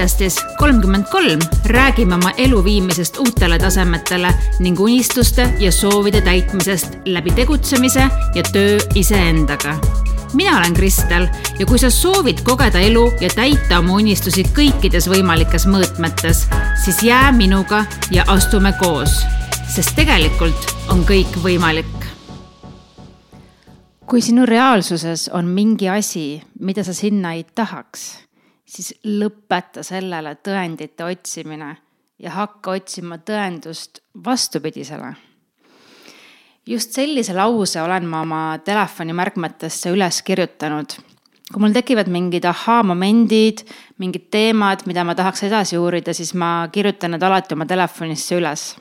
podcastis kolmkümmend kolm räägime oma elu viimisest uutele tasemetele ning unistuste ja soovide täitmisest läbi tegutsemise ja töö iseendaga. mina olen Kristel ja kui sa soovid kogeda elu ja täita oma unistusi kõikides võimalikes mõõtmetes, siis jää minuga ja astume koos, sest tegelikult on kõik võimalik kui sinu reaalsuses on mingi asi, mida sa sinna ei tahaks siis lõpeta sellele tõendite otsimine ja hakka otsima tõendust vastupidisele. just sellise lause olen ma oma telefoni märkmetesse üles kirjutanud. kui mul tekivad mingid ahhaa-momendid, mingid teemad, mida ma tahaks edasi uurida, siis ma kirjutan need alati oma telefonisse üles.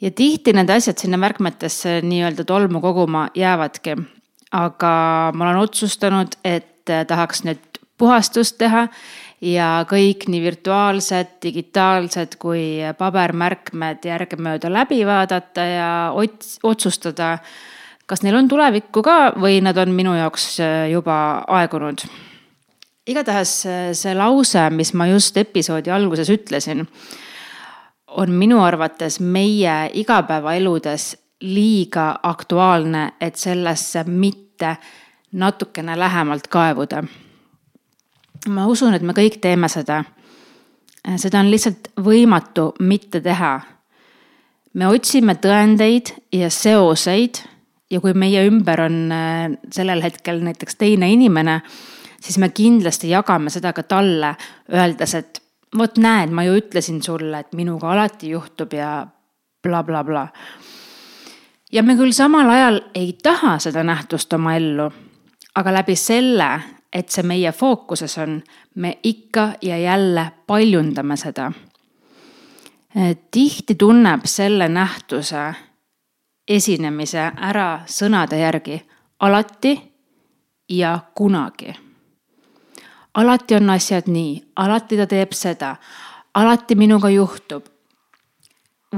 ja tihti need asjad sinna märkmetesse nii-öelda tolmu koguma jäävadki. Aga ma olen otsustanud, et tahaks nüüd puhastust teha ja kõik nii virtuaalsed, digitaalsed kui pabermärkmed järgemööda läbi vaadata ja ots-, otsustada, kas neil on tulevikku ka või nad on minu jaoks äh, juba aegunud. igatahes äh, see lause, mis ma just episoodi alguses ütlesin, on minu arvates meie igapäevaeludes liiga aktuaalne, et sellesse mitte natukene lähemalt kaevuda ma usun, et me kõik teeme seda. seda on lihtsalt võimatu mitte teha. me otsime tõendeid ja seoseid ja kui meie ümber on äh, sellel hetkel näiteks teine inimene, siis me kindlasti jagame seda ka talle, öeldes, et vot näed, ma ju ütlesin sulle, et minuga alati juhtub ja blablabla bla, bla. Ja me küll samal ajal ei taha seda nähtust oma ellu, aga läbi selle et see meie fookuses on, me ikka ja jälle paljundame seda. tihti tunneb selle nähtuse esinemise ära sõnade järgi alati ja kunagi. alati on asjad nii, alati ta teeb seda, alati minuga juhtub.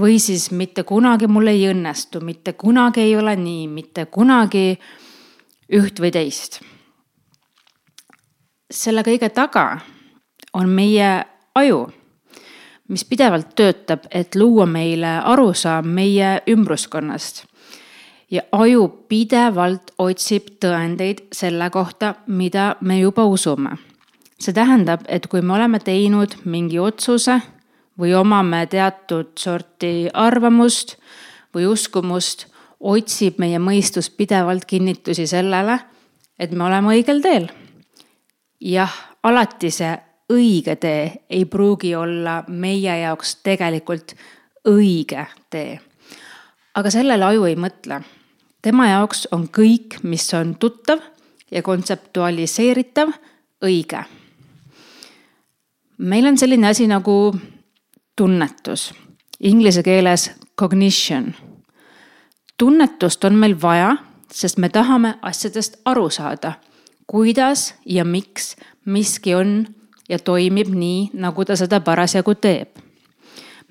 Või siis mitte kunagi mul ei õnnestu, mitte kunagi ei ole nii, mitte kunagi üht või teist selle kõige taga on meie aju, mis pidevalt töötab, et luua meile arusaam meie ümbruskonnast. ja aju pidevalt otsib tõendeid selle kohta, mida me juba usume. see tähendab, et kui me oleme teinud mingi otsuse või omame teatud sorti arvamust või uskumust, otsib meie mõistus pidevalt kinnitusi sellele, et me oleme õigel teel jah, alati see õige tee ei pruugi olla meie jaoks tegelikult õige tee. aga sellele aju ei mõtle. tema jaoks on kõik, mis on tuttav ja kontseptualiseeritav, õige. meil on selline asi nagu tunnetus, inglise keeles cognition. tunnetust on meil vaja, sest me tahame asjadest aru saada kuidas ja miks miski on ja toimib nii, nagu ta seda parasjagu teeb.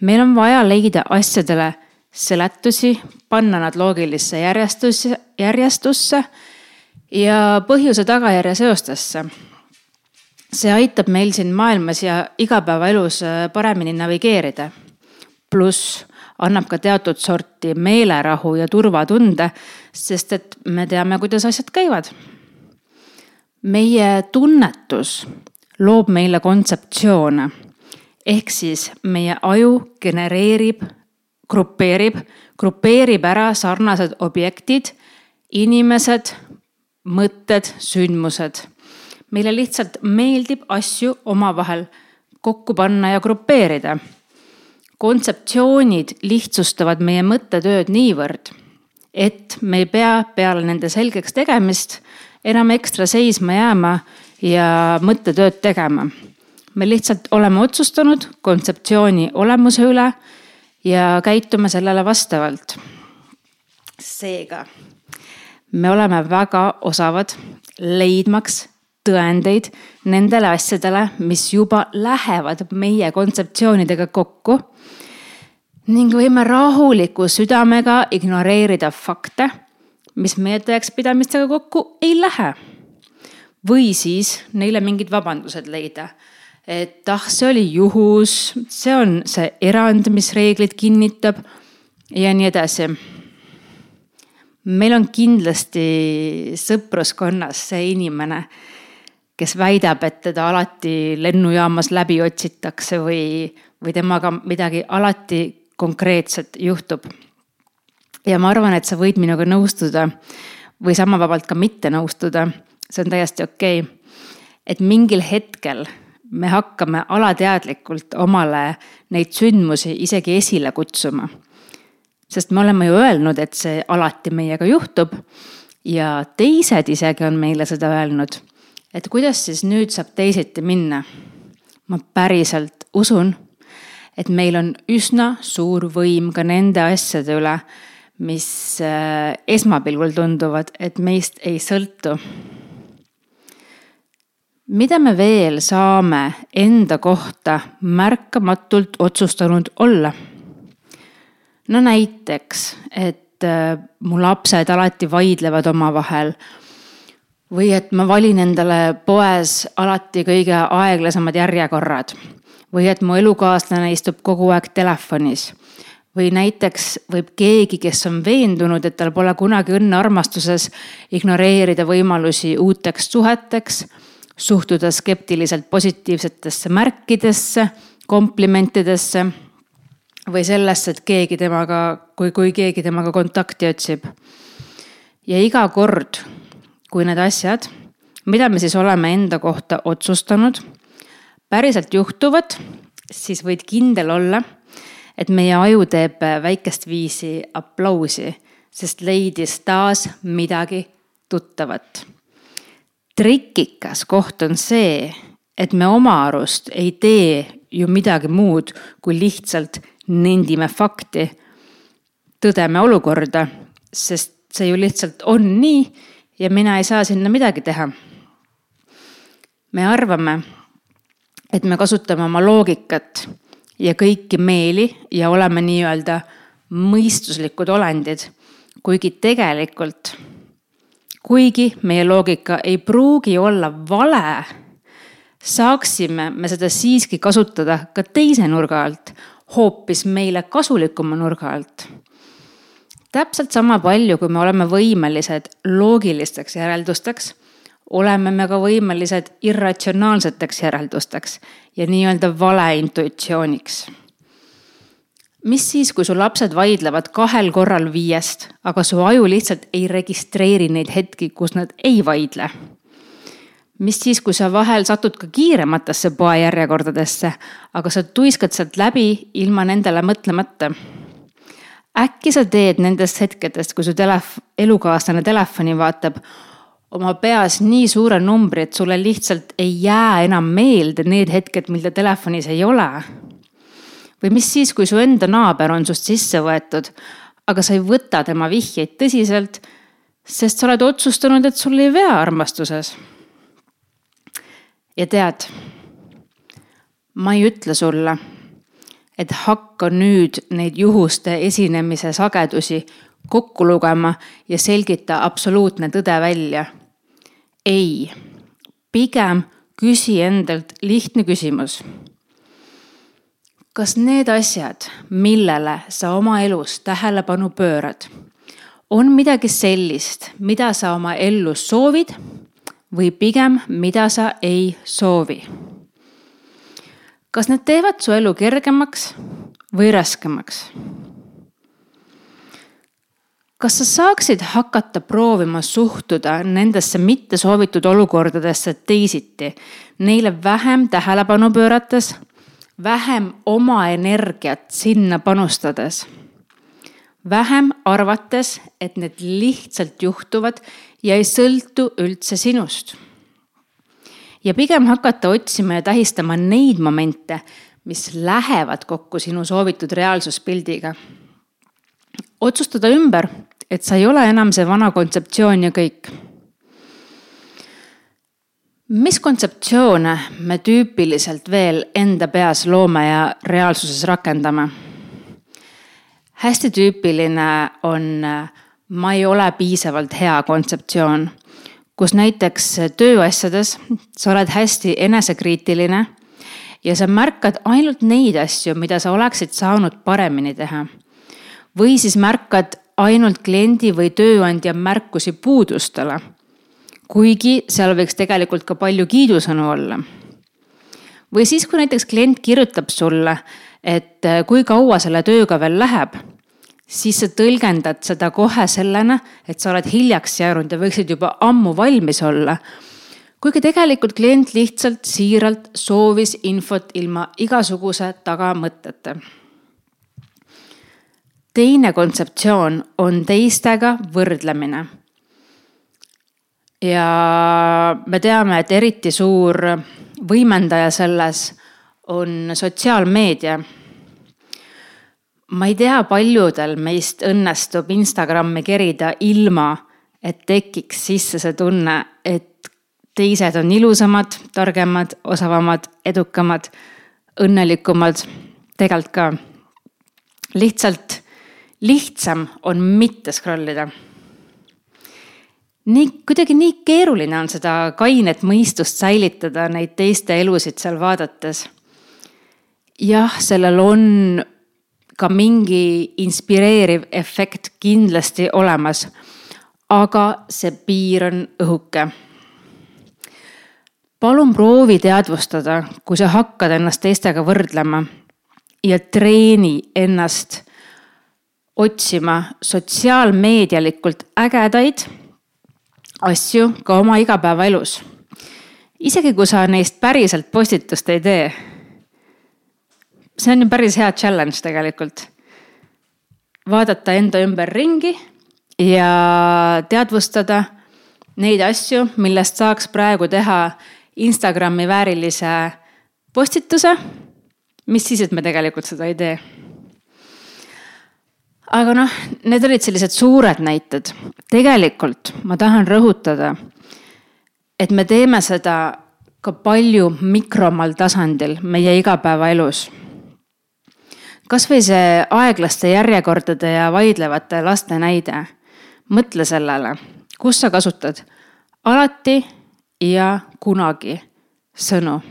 meil on vaja leida asjadele seletusi, panna nad loogilisse järjestusse, järjestusse ja põhjuse-tagajärje seostesse. See aitab meil siin maailmas ja igapäevaelus äh, paremini navigeerida. pluss annab ka teatud sorti meelerahu ja turvatunde, sest et me teame, kuidas asjad käivad meie tunnetus loob meile kontseptsioone. ehk siis meie aju genereerib, grupeerib, grupeerib ära sarnased objektid, inimesed, mõtted, sündmused. Meile lihtsalt meeldib asju omavahel kokku panna ja grupeerida. kontseptsioonid lihtsustavad meie mõttetööd niivõrd, et me ei pea peale nende selgeks tegemist enam ekstra seisma jääma ja mõttetööd tegema. me lihtsalt oleme otsustanud kontseptsiooni olemuse üle ja käitume sellele vastavalt. seega me oleme väga osavad leidmaks tõendeid nendele asjadele, mis juba lähevad meie kontseptsioonidega kokku. ning võime rahuliku südamega ignoreerida fakte mis meie tõekspidamistega kokku ei lähe. või siis neile mingid vabandused leida. et ah, see oli juhus, see on see erand, mis reeglid kinnitab ja nii edasi. meil on kindlasti sõpruskonnas see inimene kes väidab, et teda alati lennujaamas läbi otsitakse või, või temaga midagi alati konkreetset juhtub. ja ma arvan, et sa võid minuga nõustuda või sama vabalt ka mitte nõustuda, see on täiesti okei okay.. et mingil hetkel me hakkame alateadlikult omale neid sündmusi isegi esile kutsuma. sest me oleme ju öelnud, et see alati meiega juhtub ja teised isegi on meile seda öelnud et kuidas siis nüüd saab teisiti minna. ma päriselt usun, et meil on üsna suur võim ka nende asjade üle, mis äh, esmapilgul tunduvad, et meist ei sõltu. mida me veel saame enda kohta märkamatult otsustanud olla? no näiteks, et äh, mu lapsed alati vaidlevad omavahel või et ma valin endale poes alati kõige aeglasemad järjekorrad või et mu elukaaslane istub kogu aeg telefonis või näiteks võib keegi, kes on veendunud, et tal pole kunagi õnne armastuses, ignoreerida võimalusi uuteks suheteks, suhtuda skeptiliselt positiivsetesse märkidesse, komplimentidesse või sellesse, et keegi temaga, kui, kui keegi temaga kontakti otsib. ja iga kord, kui need asjad, mida me siis oleme enda kohta otsustanud, päriselt juhtuvad, siis võid kindel olla, et meie aju teeb väikest viisi aplausi, sest leidis taas midagi tuttavat. trikikas koht on see, et me oma arust ei tee ju midagi muud, kui lihtsalt nendime fakti, tõdeme olukorda, sest see ju lihtsalt on nii ja mina ei saa sinna midagi teha. me arvame, et me kasutame oma loogikat ja kõiki meeli ja oleme nii-öelda mõistuslikud olendid, kuigi tegelikult, kuigi meie loogika ei pruugi olla vale, saaksime me seda siiski kasutada ka teise nurga alt, hoopis meile kasulikuma nurga alt täpselt sama palju, kui me oleme võimelised loogilisteks järeldusteks, oleme me ka võimelised irratsionaalseteks järeldusteks ja nii-öelda valeintuitsiooniks. mis siis, kui su lapsed vaidlevad kahel korral viiest, aga su aju lihtsalt ei registreeri neid hetki, kus nad ei vaidle? mis siis, kui sa vahel satud ka kiirematesse poejärjekordadesse, aga sa tuiskad sealt läbi ilma nendele mõtlemata äkki sa teed nendest hetkedest, kui su telef-, elukaaslane telefoni vaatab, oma peas nii suure numbri, et sulle lihtsalt ei jää enam meelde need hetked, mil ta telefonis ei ole. või mis siis, kui su enda naaber on sust sisse võetud, aga sa ei võta tema vihjeid tõsiselt, sest sa oled otsustanud, et sul ei vea armastuses. ja tead, ma ei ütle sulle et hakka nüüd neid juhuste esinemise sagedusi kokku lugema ja selgita absoluutne tõde välja. ei, pigem küsi endalt lihtne küsimus. kas need asjad, millele sa oma elus tähelepanu pöörad, on midagi sellist, mida sa oma ellu soovid või pigem, mida sa ei soovi? Kas need teevad su elu kergemaks või raskemaks? kas sa saaksid hakata proovima suhtuda nendesse mittesoovitud olukordadesse teisiti, neile vähem tähelepanu pöörates, vähem oma energiat sinna panustades, vähem arvates, et need lihtsalt juhtuvad ja ei sõltu üldse sinust ja pigem hakata otsima ja tähistama neid momente, mis lähevad kokku sinu soovitud reaalsuspildiga. otsustada ümber, et sa ei ole enam see vana kontseptsioon ja kõik. mis kontseptsioone me tüüpiliselt veel enda peas loome ja reaalsuses rakendame? hästi tüüpiline on ma ei ole piisavalt hea kontseptsioon, kus näiteks tööasjades sa oled hästi enesekriitiline ja sa märkad ainult neid asju, mida sa oleksid saanud paremini teha. või siis märkad ainult kliendi või tööandja märkusi puudustele. kuigi seal võiks tegelikult ka palju kiidusõnu olla. või siis, kui näiteks klient kirjutab sulle, et kui kaua selle tööga veel läheb siis sa tõlgendad seda kohe sellena, et sa oled hiljaks jäänud ja võiksid juba ammu valmis olla. kuigi tegelikult klient lihtsalt siiralt soovis infot ilma igasuguse tagamõtete. teine kontseptsioon on teistega võrdlemine. ja me teame, et eriti suur võimendaja selles on sotsiaalmeedia ma ei tea, paljudel meist õnnestub Instagrami kerida ilma, et tekiks sisse see tunne, et teised on ilusamad, targemad, osavamad, edukamad, õnnelikumad. tegelikult ka. lihtsalt lihtsam on mitte scroll ida. nii, kuidagi nii keeruline on seda kainet mõistust säilitada, neid teiste elusid seal vaadates. jah, sellel on ka mingi inspireeriv efekt kindlasti olemas. aga see piir on õhuke. palun proovi teadvustada, kui sa hakkad ennast teistega võrdlema ja treeni ennast otsima sotsiaalmeedialikult ägedaid asju ka oma igapäevaelus. isegi kui sa neist päriselt postitust ei tee see on ju päris hea challenge tegelikult. vaadata enda ümber ringi ja teadvustada neid asju, millest saaks praegu teha Instagrami väärilise postituse. mis siis, et me tegelikult seda ei tee. aga noh, need olid sellised suured näited. tegelikult ma tahan rõhutada, et me teeme seda ka palju mikromal tasandil meie igapäevaelus kasvõi see aeglaste järjekordade ja vaidlevate laste näide. mõtle sellele, kus sa kasutad alati ja kunagi sõnu.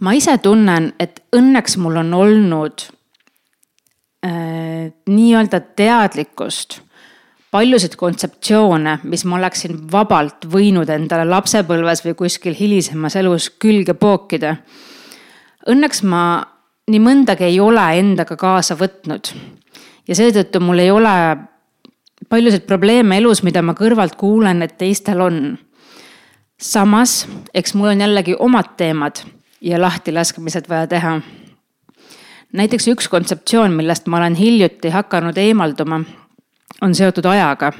ma ise tunnen, et õnneks mul on olnud äh, nii-öelda teadlikkust paljusid kontseptsioone, mis ma oleksin vabalt võinud endale lapsepõlves või kuskil hilisemas elus külge pookida. Õnneks ma nii mõndagi ei ole endaga kaasa võtnud. ja seetõttu mul ei ole paljusid probleeme elus, mida ma kõrvalt kuulen, et teistel on. samas, eks mul on jällegi omad teemad ja lahtilaskmised vaja teha. näiteks üks kontseptsioon, millest ma olen hiljuti hakanud eemalduma, on seotud ajaga.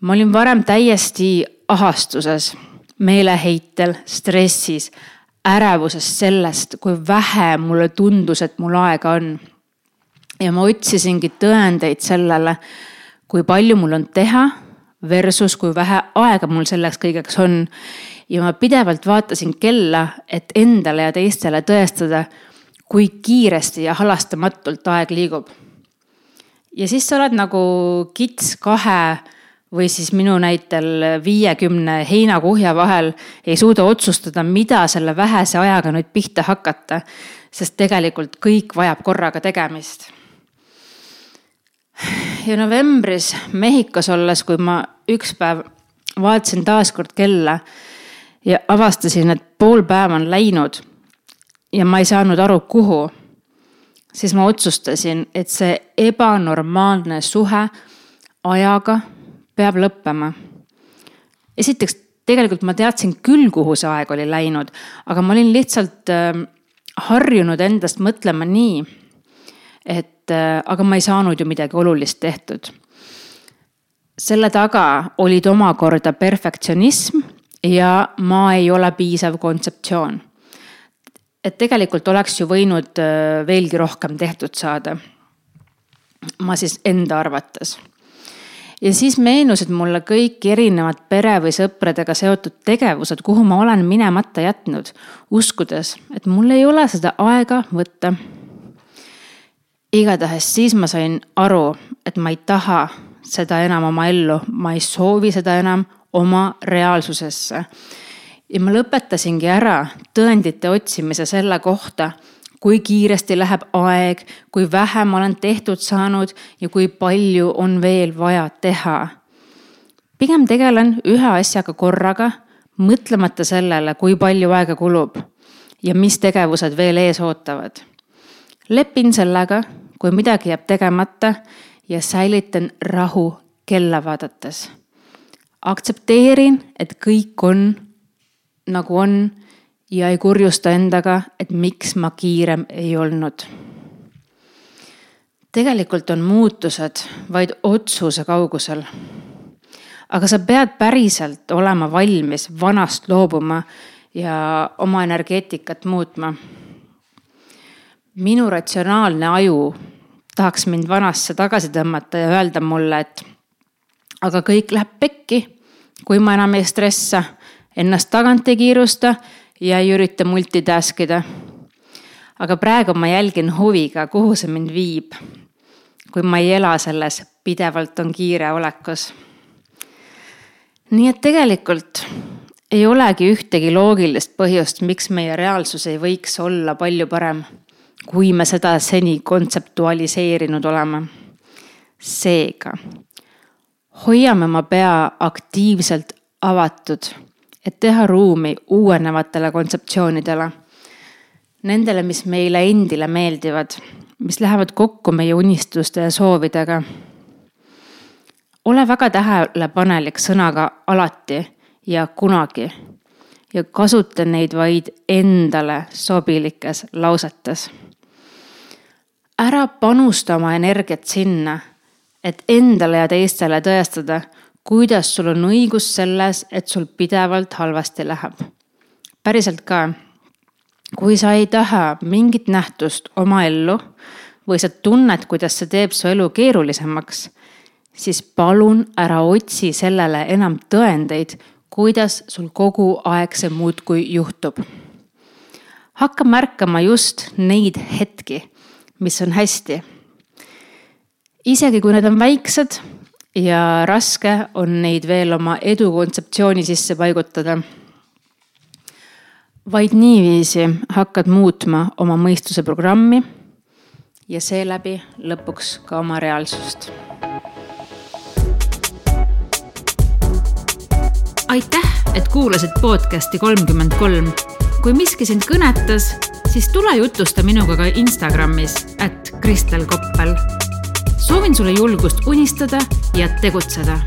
ma olin varem täiesti ahastuses, meeleheitel, stressis ärevusest sellest, kui vähe mulle tundus, et mul aega on. ja ma otsisingi tõendeid sellele, kui palju mul on teha versus kui vähe aega mul selleks kõigeks on. ja ma pidevalt vaatasin kella, et endale ja teistele tõestada, kui kiiresti ja halastamatult aeg liigub. ja siis sa oled nagu kits kahe või siis minu näitel viiekümne heinakuhja vahel ei suuda otsustada, mida selle vähese ajaga nüüd pihta hakata. sest tegelikult kõik vajab korraga tegemist. ja novembris Mehhikos olles, kui ma üks päev vaatasin taaskord kella ja avastasin, et pool päeva on läinud ja ma ei saanud aru, kuhu, siis ma otsustasin, et see ebanormaalne suhe ajaga peab lõppema. esiteks, tegelikult ma teadsin küll, kuhu see aeg oli läinud, aga ma olin lihtsalt äh, harjunud endast mõtlema nii, et äh, aga ma ei saanud ju midagi olulist tehtud. selle taga olid omakorda perfektsionism ja ma ei ole piisav kontseptsioon. et tegelikult oleks ju võinud äh, veelgi rohkem tehtud saada. ma siis enda arvates ja siis meenusid mulle kõik erinevad pere või sõpradega seotud tegevused, kuhu ma olen minemata jätnud, uskudes, et mul ei ole seda aega võtta. igatahes siis ma sain aru, et ma ei taha seda enam oma ellu, ma ei soovi seda enam oma reaalsusesse. ja ma lõpetasingi ära tõendite otsimise selle kohta, kui kiiresti läheb aeg, kui vähe ma olen tehtud saanud ja kui palju on veel vaja teha. pigem tegelen ühe asjaga korraga, mõtlemata sellele, kui palju aega kulub ja mis tegevused veel ees ootavad. lepin sellega, kui midagi jääb tegemata ja säilitan rahu kella vaadates. aktsepteerin, et kõik on nagu on ja ei kurjusta endaga, et miks ma kiirem ei olnud. tegelikult on muutused vaid otsuse kaugusel. aga sa pead päriselt olema valmis vanast loobuma ja oma energeetikat muutma. minu ratsionaalne aju tahaks mind vanasse tagasi tõmmata ja öelda mulle, et aga kõik läheb pekki, kui ma enam ei stressa, ennast tagant ei kiirusta ja ei ürita multitask ida. aga praegu ma jälgin huviga, kuhu see mind viib. kui ma ei ela selles pidevalt on kiire olekus. nii et tegelikult ei olegi ühtegi loogilist põhjust, miks meie reaalsus ei võiks olla palju parem kui me seda seni kontseptualiseerinud oleme. seega hoiame oma pea aktiivselt avatud, et teha ruumi uuenevatele kontseptsioonidele. Nendele, mis meile endile meeldivad, mis lähevad kokku meie unistuste ja soovidega. ole väga tähelepanelik sõnaga alati ja kunagi ja kasuta neid vaid endale sobilikes lausetes ära panusta oma energiat sinna, et endale ja teistele tõestada, kuidas sul on õigus selles, et sul pidevalt halvasti läheb. päriselt ka, kui sa ei taha mingit nähtust oma ellu või sa tunned, kuidas see teeb su elu keerulisemaks, siis palun ära otsi sellele enam tõendeid, kuidas sul kogu aeg see muudkui juhtub. hakka märkama just neid hetki mis on hästi. isegi kui need on väiksed ja raske on neid veel oma edu kontseptsiooni sisse paigutada. vaid niiviisi hakkad muutma oma mõistuse programmi ja seeläbi lõpuks ka oma reaalsust. aitäh, et kuulasid podcast'i kolmkümmend kolm. kui miski sind kõnetas siis tule jutusta minuga ka Instagramis, at Kristel Koppel. Soovin sulle julgust unistada ja tegutseda